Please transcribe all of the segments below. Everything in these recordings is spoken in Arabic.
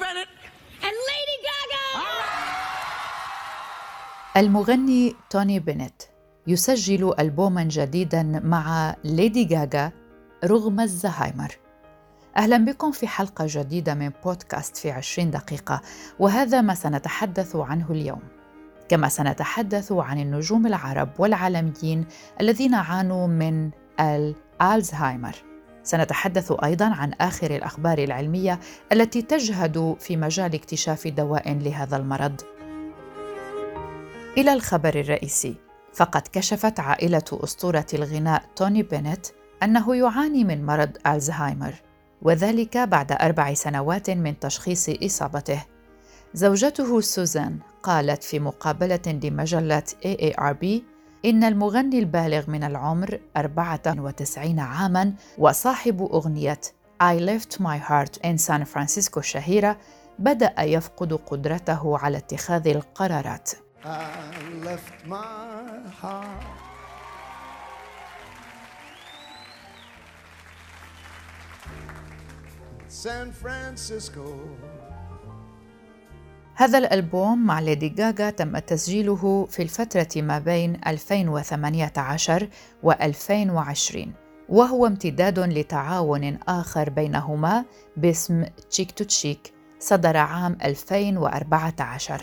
Bennett and Lady Gaga. المغني توني بينيت يسجل ألبوما جديدا مع ليدي غاغا رغم الزهايمر. أهلا بكم في حلقة جديدة من بودكاست في عشرين دقيقة وهذا ما سنتحدث عنه اليوم. كما سنتحدث عن النجوم العرب والعالميين الذين عانوا من الألزهايمر. سنتحدث أيضا عن آخر الأخبار العلمية التي تجهد في مجال اكتشاف دواء لهذا المرض. إلى الخبر الرئيسي. فقد كشفت عائلة أسطورة الغناء توني بينيت أنه يعاني من مرض ألزهايمر وذلك بعد أربع سنوات من تشخيص إصابته. زوجته سوزان قالت في مقابلة لمجلة AARP إن المغني البالغ من العمر 94 عاماً وصاحب أغنية I Left My Heart in San Francisco الشهيرة بدأ يفقد قدرته على اتخاذ القرارات. I left my heart. San Francisco هذا الألبوم مع ليدي غاغا تم تسجيله في الفترة ما بين 2018 و 2020 وهو امتداد لتعاون آخر بينهما باسم Cheek to Cheek صدر عام 2014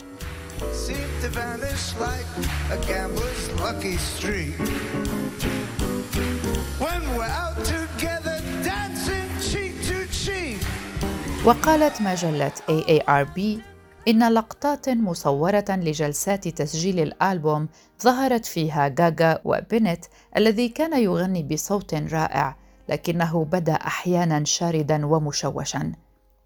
وقالت مجلة AARP إن لقطات مصورة لجلسات تسجيل الألبوم ظهرت فيها غاغا وبنت الذي كان يغني بصوت رائع لكنه بدأ أحيانا شاردا ومشوشا.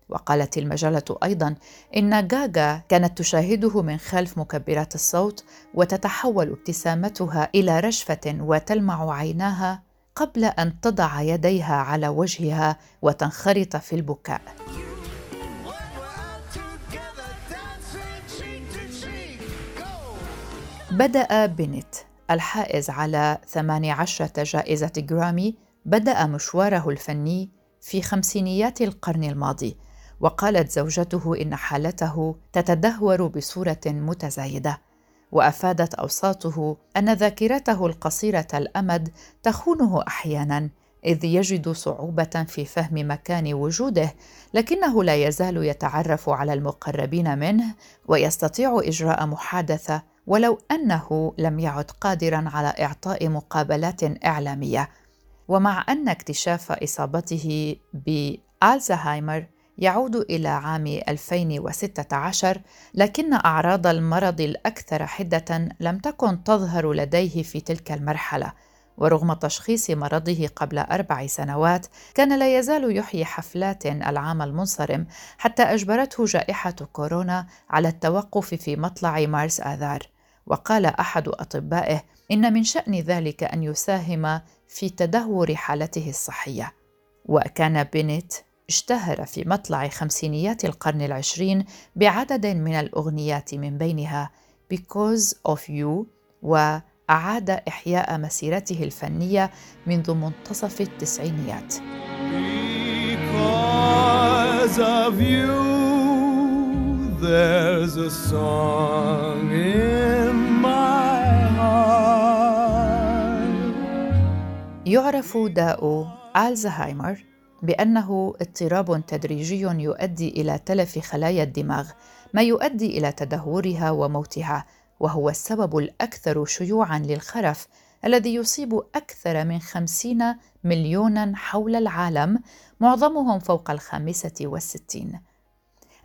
وقالت المجلة أيضا إن غاغا كانت تشاهده من خلف مكبرات الصوت وتتحول ابتسامتها إلى رشفة وتلمع عيناها قبل أن تضع يديها على وجهها وتنخرط في البكاء. بدأ بنت. الحائز على 18 جائزة جرامي بدأ مشواره الفني في خمسينيات القرن الماضي وقالت زوجته إن حالته تتدهور بصورة متزايدة وأفادت أوساطه أن ذاكرته القصيرة الأمد تخونه أحيانا إذ يجد صعوبة في فهم مكان وجوده لكنه لا يزال يتعرف على المقربين منه ويستطيع إجراء محادثة ولو أنه لم يعد قادرا على إعطاء مقابلات إعلامية. ومع أن اكتشاف إصابته بألزهايمر يعود إلى عام 2016 لكن أعراض المرض الأكثر حدة لم تكن تظهر لديه في تلك المرحلة. ورغم تشخيص مرضه قبل أربع سنوات كان لا يزال يحيي حفلات العام المنصرم حتى أجبرته جائحة كورونا على التوقف في مطلع مارس آذار. وقال أحد أطبائه إن من شأن ذلك أن يساهم في تدهور حالته الصحية. وكان بينيت اشتهر في مطلع خمسينيات القرن العشرين بعدد من الأغنيات من بينها Because of You وأعاد إحياء مسيرته الفنية منذ منتصف التسعينيات. Because of you there's a song يعرف داء ألزهايمر بأنه اضطراب تدريجي يؤدي إلى تلف خلايا الدماغ ما يؤدي إلى تدهورها وموتها وهو السبب الأكثر شيوعا للخرف الذي يصيب أكثر من خمسين مليونا حول العالم معظمهم فوق الخامسة والستين.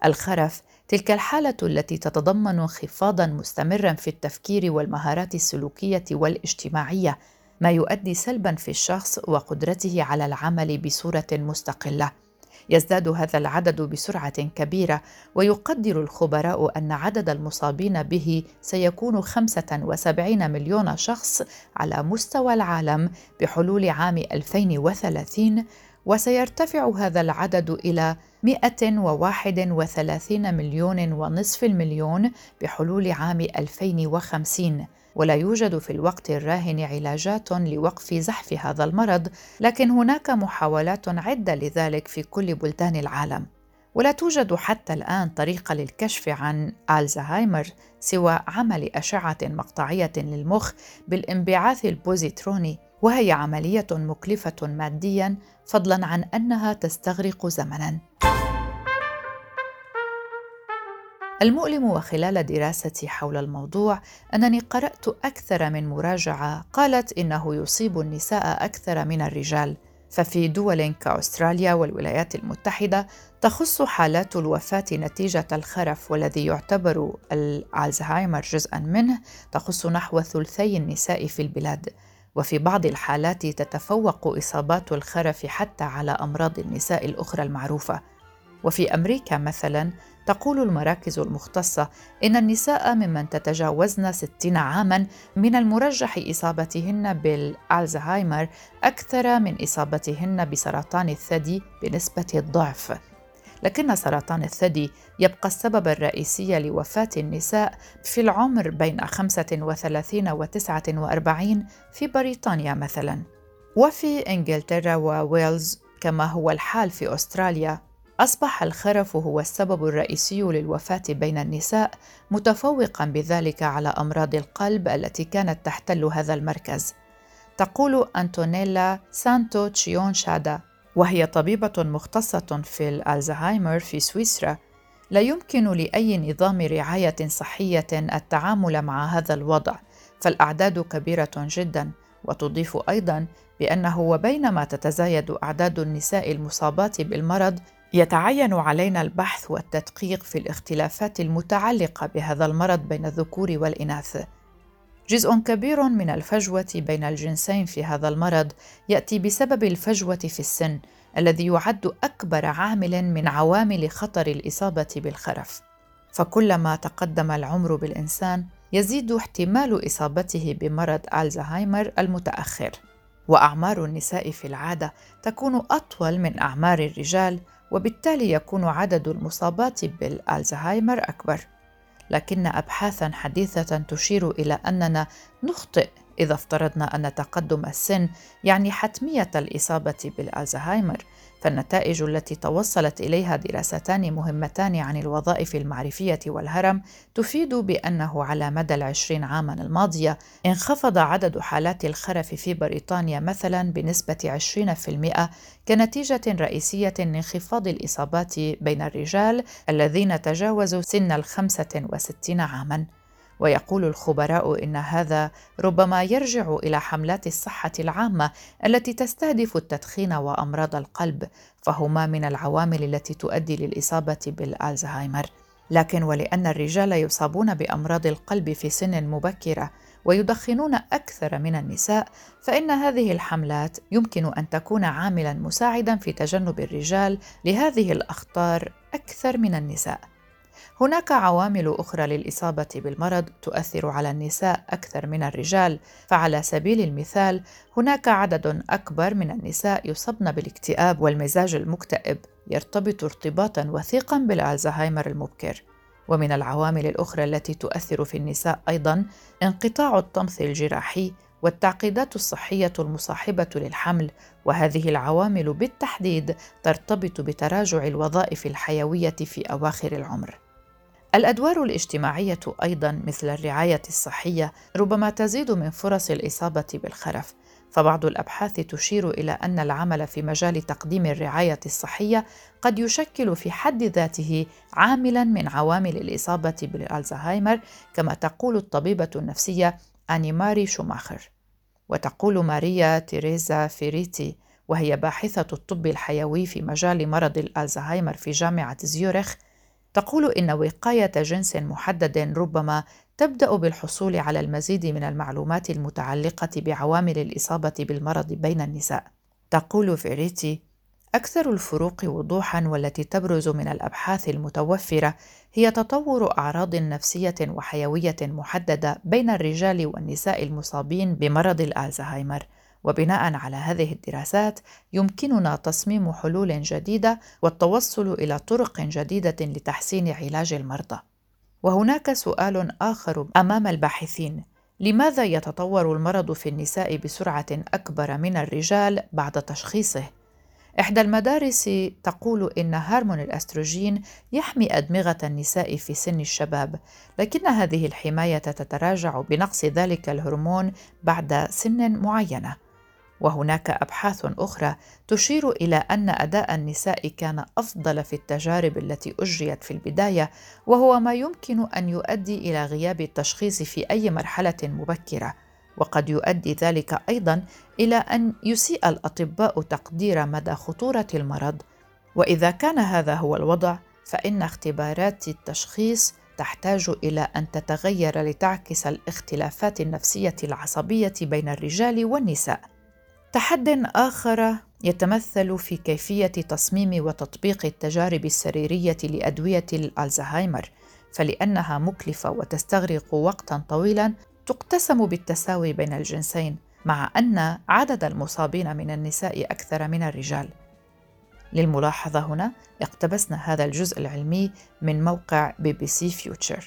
الخرف تلك الحالة التي تتضمن انخفاضا مستمرا في التفكير والمهارات السلوكية والاجتماعية ما يؤدي سلبا في الشخص وقدرته على العمل بصورة مستقلة. يزداد هذا العدد بسرعة كبيرة ويقدر الخبراء أن عدد المصابين به سيكون 75 مليون شخص على مستوى العالم بحلول عام 2030 وسيرتفع هذا العدد إلى 131 مليون ونصف المليون بحلول عام 2050 ولا يوجد في الوقت الراهن علاجات لوقف زحف هذا المرض لكن هناك محاولات عدة لذلك في كل بلدان العالم. ولا توجد حتى الآن طريقة للكشف عن ألزهايمر سوى عمل أشعة مقطعية للمخ بالانبعاث البوزيتروني وهي عملية مكلفة ماديا فضلا عن أنها تستغرق زمنا. المؤلم وخلال دراستي حول الموضوع أنني قرأت أكثر من مراجعة قالت إنه يصيب النساء أكثر من الرجال. ففي دول كأستراليا والولايات المتحدة تخص حالات الوفاة نتيجة الخرف والذي يعتبر الألزهايمر جزءا منه تخص نحو ثلثي النساء في البلاد. وفي بعض الحالات تتفوق إصابات الخرف حتى على أمراض النساء الأخرى المعروفة. وفي أمريكا مثلا تقول المراكز المختصة إن النساء ممن تتجاوزن 60 عاماً من المرجح إصابتهن بالألزهايمر أكثر من إصابتهن بسرطان الثدي بنسبة الضعف. لكن سرطان الثدي يبقى السبب الرئيسي لوفاة النساء في العمر بين 35 و 49 في بريطانيا مثلاً. وفي إنجلترا وويلز كما هو الحال في أستراليا أصبح الخرف هو السبب الرئيسي للوفاة بين النساء متفوقا بذلك على أمراض القلب التي كانت تحتل هذا المركز. تقول أنتونيلا سانتو تشيون شادا وهي طبيبة مختصة في الألزهايمر في سويسرا لا يمكن لأي نظام رعاية صحية التعامل مع هذا الوضع فالأعداد كبيرة جدا وتضيف أيضا بأنه وبينما تتزايد أعداد النساء المصابات بالمرض يتعين علينا البحث والتدقيق في الاختلافات المتعلقة بهذا المرض بين الذكور والإناث. جزء كبير من الفجوة بين الجنسين في هذا المرض يأتي بسبب الفجوة في السن الذي يعد أكبر عامل من عوامل خطر الإصابة بالخرف. فكلما تقدم العمر بالإنسان يزيد احتمال إصابته بمرض ألزهايمر المتأخر. وأعمار النساء في العادة تكون أطول من أعمار الرجال وبالتالي يكون عدد المصابات بالألزهايمر أكبر. لكن أبحاثا حديثة تشير إلى أننا نخطئ إذا افترضنا أن تقدم السن يعني حتمية الإصابة بالألزهايمر فالنتائج التي توصلت إليها دراستان مهمتان عن الوظائف المعرفية والهرم تفيد بأنه على مدى العشرين عاما الماضية انخفض عدد حالات الخرف في بريطانيا مثلا بنسبة 20% كنتيجة رئيسية لانخفاض الإصابات بين الرجال الذين تجاوزوا سن الخمسة وستين عاما. ويقول الخبراء إن هذا ربما يرجع إلى حملات الصحة العامة التي تستهدف التدخين وأمراض القلب فهما من العوامل التي تؤدي للإصابة بالألزهايمر. لكن ولأن الرجال يصابون بأمراض القلب في سن مبكرة ويدخنون أكثر من النساء فإن هذه الحملات يمكن أن تكون عاملا مساعدا في تجنب الرجال لهذه الأخطار أكثر من النساء. هناك عوامل أخرى للإصابة بالمرض تؤثر على النساء أكثر من الرجال. فعلى سبيل المثال هناك عدد أكبر من النساء يصبن بالاكتئاب والمزاج المكتئب يرتبط ارتباطا وثيقا بالألزهايمر المبكر. ومن العوامل الأخرى التي تؤثر في النساء أيضا انقطاع الطمث الجراحي والتعقيدات الصحية المصاحبة للحمل. وهذه العوامل بالتحديد ترتبط بتراجع الوظائف الحيوية في أواخر العمر. الأدوار الاجتماعية أيضا مثل الرعاية الصحية ربما تزيد من فرص الإصابة بالخرف فبعض الأبحاث تشير إلى أن العمل في مجال تقديم الرعاية الصحية قد يشكل في حد ذاته عاملا من عوامل الإصابة بالألزهايمر كما تقول الطبيبة النفسية أنيماري شوماخر. وتقول ماريا تيريزا فيريتي وهي باحثة الطب الحيوي في مجال مرض الألزهايمر في جامعة زيورخ تقول إن وقاية جنس محدد ربما تبدأ بالحصول على المزيد من المعلومات المتعلقة بعوامل الإصابة بالمرض بين النساء. تقول فيريتي أكثر الفروق وضوحا والتي تبرز من الأبحاث المتوفرة هي تطور أعراض نفسية وحيوية محددة بين الرجال والنساء المصابين بمرض الألزهايمر. وبناء على هذه الدراسات يمكننا تصميم حلول جديدة والتوصل إلى طرق جديدة لتحسين علاج المرضى. وهناك سؤال آخر أمام الباحثين. لماذا يتطور المرض في النساء بسرعة أكبر من الرجال بعد تشخيصه؟ إحدى المدارس تقول إن هرمون الأستروجين يحمي أدمغة النساء في سن الشباب، لكن هذه الحماية تتراجع بنقص ذلك الهرمون بعد سن معينة. وهناك أبحاث أخرى تشير إلى أن أداء النساء كان أفضل في التجارب التي أجريت في البداية وهو ما يمكن أن يؤدي إلى غياب التشخيص في أي مرحلة مبكرة. وقد يؤدي ذلك أيضا إلى أن يسيء الأطباء تقدير مدى خطورة المرض. وإذا كان هذا هو الوضع فإن اختبارات التشخيص تحتاج إلى أن تتغير لتعكس الاختلافات النفسية العصبية بين الرجال والنساء. تحد آخر يتمثل في كيفية تصميم وتطبيق التجارب السريرية لأدوية الألزهايمر فلأنها مكلفة وتستغرق وقتا طويلا تقتسم بالتساوي بين الجنسين مع أن عدد المصابين من النساء أكثر من الرجال. للملاحظة هنا اقتبسنا هذا الجزء العلمي من موقع BBC Future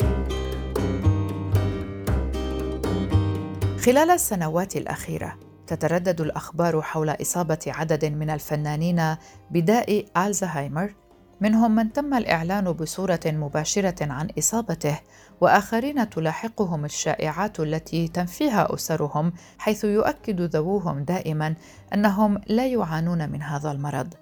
خلال السنوات الأخيرة تتردد الأخبار حول إصابة عدد من الفنانين بداء ألزهايمر منهم من تم الإعلان بصورة مباشرة عن إصابته وآخرين تلاحقهم الشائعات التي تنفيها أسرهم حيث يؤكد ذووهم دائما أنهم لا يعانون من هذا المرض.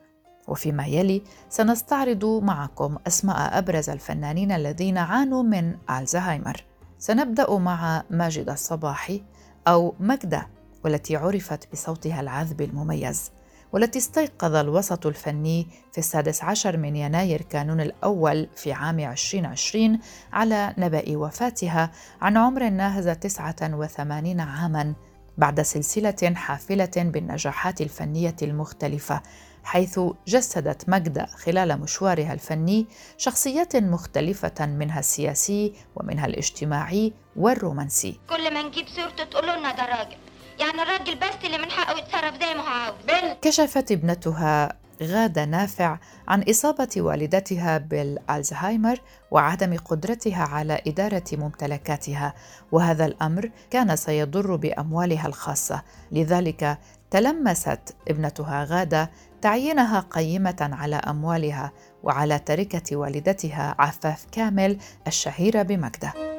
وفيما يلي سنستعرض معكم أسماء أبرز الفنانين الذين عانوا من ألزهايمر. سنبدأ مع ماجد الصباحي أو مجدة والتي عرفت بصوتها العذب المميز والتي استيقظ الوسط الفني في السادس عشر من يناير كانون الأول في عام 2020 على نبأ وفاتها عن عمر ناهز 89 عاماً بعد سلسلة حافلة بالنجاحات الفنية المختلفة حيث جسدت مجدة خلال مشوارها الفني شخصيات مختلفة منها السياسي ومنها الاجتماعي والرومانسي. كل ما نجيب سيرته تقولوا لنا ده راجل. يعني الراجل بس اللي من حقه يتصرف زي ما هو عاوز. كشفت ابنتها غادة نافع عن إصابة والدتها بالألزهايمر وعدم قدرتها على إدارة ممتلكاتها وهذا الأمر كان سيضر بأموالها الخاصة. لذلك تلمست ابنتها غادة تعيينها قيمة على أموالها وعلى تركة والدتها عفاف كامل الشهيرة بمجده.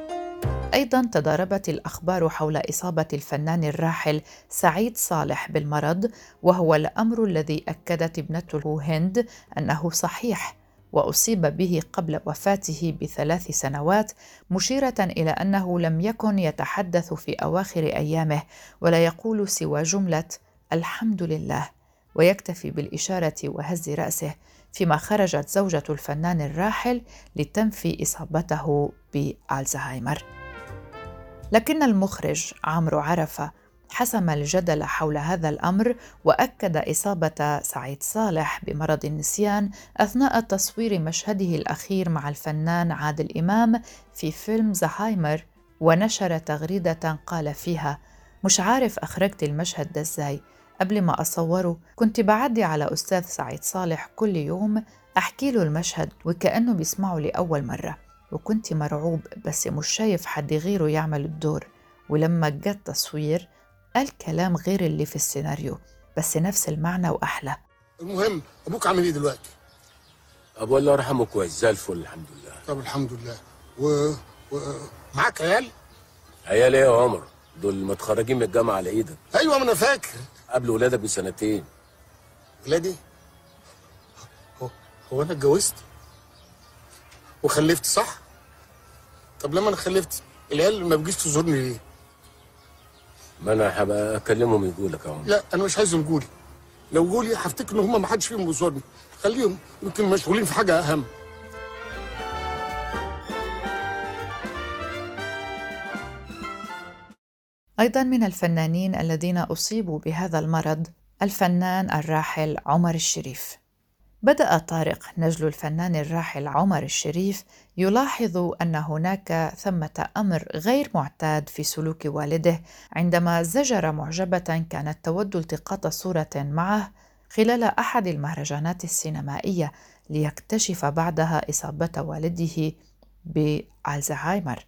أيضا تضاربت الأخبار حول إصابة الفنان الراحل سعيد صالح بالمرض وهو الأمر الذي أكدت ابنته هند أنه صحيح وأصيب به قبل وفاته بثلاث سنوات مشيرة إلى أنه لم يكن يتحدث في أواخر أيامه ولا يقول سوى جملة الحمد لله ويكتفي بالإشارة وهز رأسه فيما خرجت زوجة الفنان الراحل لتنفي إصابته بألزهايمر. لكن المخرج عمرو عرفة حسم الجدل حول هذا الأمر وأكد إصابة سعيد صالح بمرض النسيان أثناء تصوير مشهده الأخير مع الفنان عادل إمام في فيلم زهايمر ونشر تغريدة قال فيها مش عارف أخرجت المشهد ده إزاي. قبل ما أصوره كنت بعدي على أستاذ سعيد صالح كل يوم أحكي له المشهد وكأنه بيسمعه لأول مرة. وكنت مرعوب بس مش شايف حد غيره يعمل الدور ولما جه التصوير قال كلام غير اللي في السيناريو بس نفس المعنى وأحلى المهم أبوك عامل إيه دلوقتي؟ أبو الله يرحمه كويس زي الفل الحمد لله طب الحمد لله و... و... معاك عيال؟ عيال إيه يا عمر؟ دول متخرجين من الجامعة على إيدك أيوة ما أنا فاكر قبل ولادك بسنتين ولادي؟ هو, هو أنا اتجوزت؟ وخلفت صح؟ طب لما أنا خلفت العيال ما بيجيش تزورني ليه؟ ما أنا هبقى أكلمهم يجوا لك أهو. لا أنا مش عايزهم يجوا لي لو جوا لي هفتكر إن هم ما حدش فيهم بيزورني. خليهم يمكن مشغولين في حاجة أهم. أيضا من الفنانين الذين أصيبوا بهذا المرض الفنان الراحل عمر الشريف. بدأ طارق نجل الفنان الراحل عمر الشريف يلاحظ أن هناك ثمة أمر غير معتاد في سلوك والده عندما زجر معجبة كانت تود التقاط صورة معه خلال أحد المهرجانات السينمائية ليكتشف بعدها إصابة والده بألزهايمر.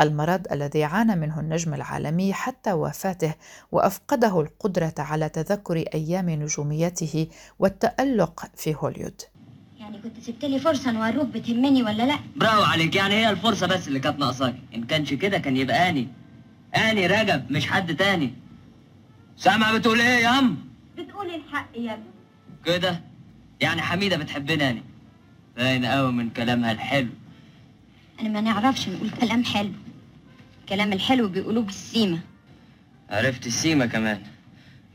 المرض الذي عانى منه النجم العالمي حتى وفاته وأفقده القدرة على تذكر أيام نجوميته والتألق في هوليود. يعني كنت سبت لي فرصة نوروك بتهمني ولا لا؟ برافو عليك. يعني هي الفرصة بس اللي كانت ناقصاك. إن كانش كده كان يبقى أني. أني رجب مش حد تاني. سامع بتقول إيه يا أم؟ بتقول الحق يا ابني. كده؟ يعني حميدة بتحبني أني. باين قوي من كلامها الحلو. أنا ما نعرفش نقول كلام حلو. الكلام الحلو بيقولوه بالسيمه عرفت السيمة كمان.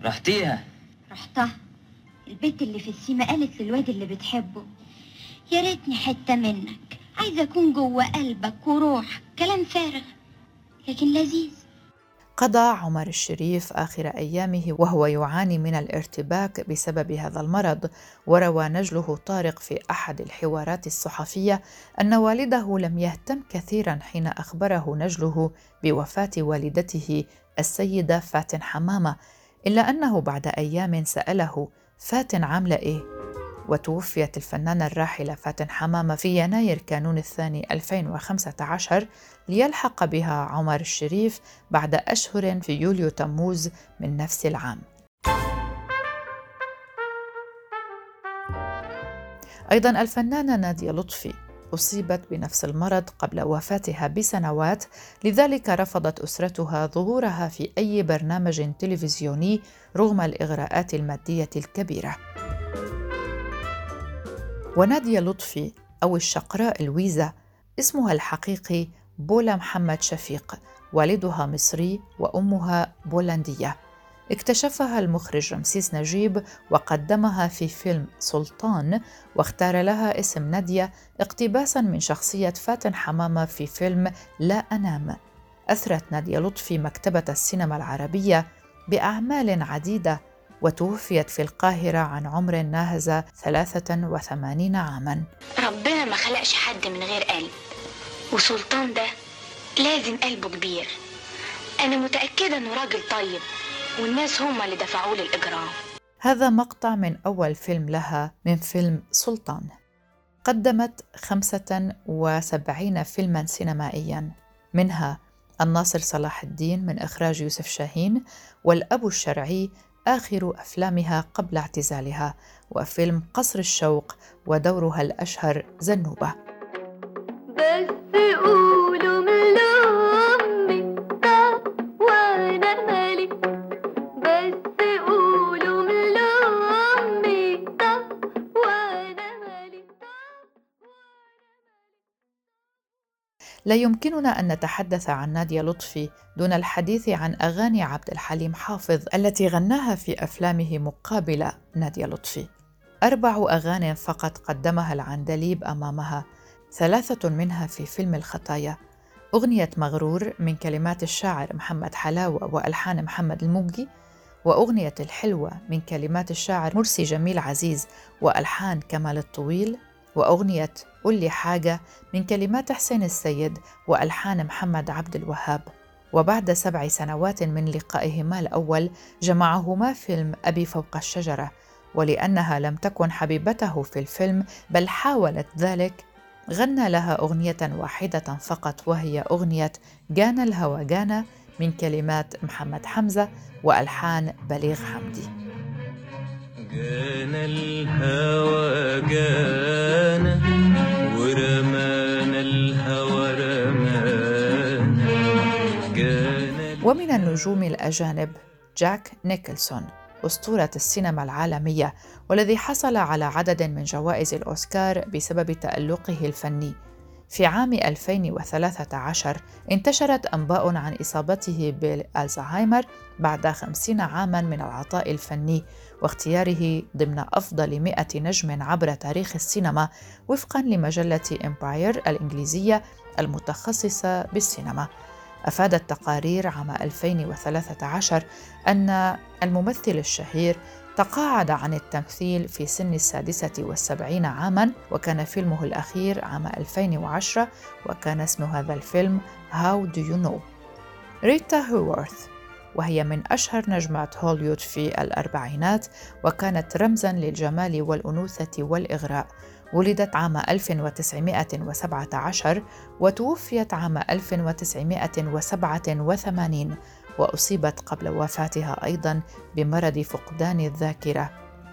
رحتيها؟ رحتها. البنت اللي في السيمه قالت للواد اللي بتحبه يا ريتني حتة منك عايزة أكون جوه قلبك وروحك. كلام فارغ لكن لذيذ. قضى عمر الشريف آخر أيامه وهو يعاني من الارتباك بسبب هذا المرض، وروى نجله طارق في أحد الحوارات الصحفية أن والده لم يهتم كثيرا حين أخبره نجله بوفاة والدته السيدة فاتن حمامة، إلا أنه بعد أيام سأله: فاتن عاملة إيه؟ وتوفيت الفنانة الراحلة فاتن حمامة في يناير كانون الثاني 2015 ليلحق بها عمر الشريف بعد أشهر في يوليو تموز من نفس العام. أيضا الفنانة نادية لطفي أصيبت بنفس المرض قبل وفاتها بسنوات لذلك رفضت أسرتها ظهورها في أي برنامج تلفزيوني رغم الإغراءات المادية الكبيرة. ونادية لطفي أو الشقراء الويزة اسمها الحقيقي بولا محمد شفيق والدها مصري وأمها بولندية. اكتشفها المخرج رمسيس نجيب وقدمها في فيلم سلطان واختار لها اسم نادية اقتباسا من شخصية فاتن حمامة في فيلم لا أنام. أثرت نادية لطفي مكتبة السينما العربية بأعمال عديدة وتوفيت في القاهرة عن عمر ناهز 83 عاماً. ربنا ما خلقش حد من غير قلب وسلطان ده لازم قلبه كبير. أنا متأكدة إنه راجل طيب والناس هم اللي دفعوا لي الإجرام هذا مقطع من أول فيلم لها من فيلم سلطان. قدمت 75 فيلما سينمائيا منها الناصر صلاح الدين من إخراج يوسف شاهين والأب الشرعي آخر أفلامها قبل اعتزالها وفيلم قصر الشوق ودورها الأشهر زنوبة. بس قولوا لا يمكننا أن نتحدث عن نادية لطفي دون الحديث عن أغاني عبد الحليم حافظ التي غناها في أفلامه مقابل نادية لطفي. أربع أغاني فقط قدمها العندليب أمامها ثلاثة منها في فيلم الخطايا. أغنية مغرور من كلمات الشاعر محمد حلاوة وألحان محمد الموجي وأغنية الحلوة من كلمات الشاعر مرسي جميل عزيز وألحان كمال الطويل وأغنية قل لي حاجة من كلمات حسين السيد وألحان محمد عبد الوهاب. وبعد سبع سنوات من لقائهما الأول جمعهما فيلم أبي فوق الشجرة ولأنها لم تكن حبيبته في الفيلم بل حاولت ذلك. غنى لها أغنية واحدة فقط وهي أغنية جانا الهوى جانا من كلمات محمد حمزة وألحان بليغ حمدي. جانا الهوى جانا الهوى ومن النجوم الأجانب جاك نيكلسون أسطورة السينما العالمية والذي حصل على عدد من جوائز الأوسكار بسبب تألقه الفني. في عام 2013 انتشرت أنباء عن إصابته بالألزهايمر بعد خمسين عاماً من العطاء الفني واختياره ضمن أفضل مئة نجم عبر تاريخ السينما وفقاً لمجلة إمباير الإنجليزية المتخصصة بالسينما. أفادت تقارير عام 2013 أن الممثل الشهير تقاعد عن التمثيل في سن السادسة والسبعين عاماً وكان فيلمه الأخير عام 2010 وكان اسم هذا الفيلم How Do You Know ريتا هوورث وهي من أشهر نجمات هوليوود في الأربعينات وكانت رمزاً للجمال والأنوثة والإغراء. ولدت عام 1917 وتوفيت عام 1987 وأصيبت قبل وفاتها أيضا بمرض فقدان الذاكرة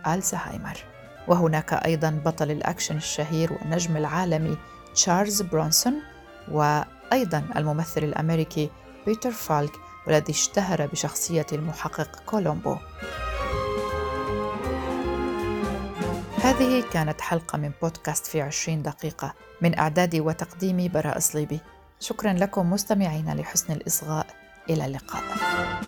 ألزهايمر. وهناك أيضا بطل الأكشن الشهير والنجم العالمي تشارلز برونسون وأيضا الممثل الأمريكي بيتر فالك والذي اشتهر بشخصية المحقق كولومبو. هذه كانت حلقة من بودكاست في عشرين دقيقة من إعدادي وتقديمي براء صليبي شكرا لكم مستمعين لحسن الإصغاء. إلى اللقاء.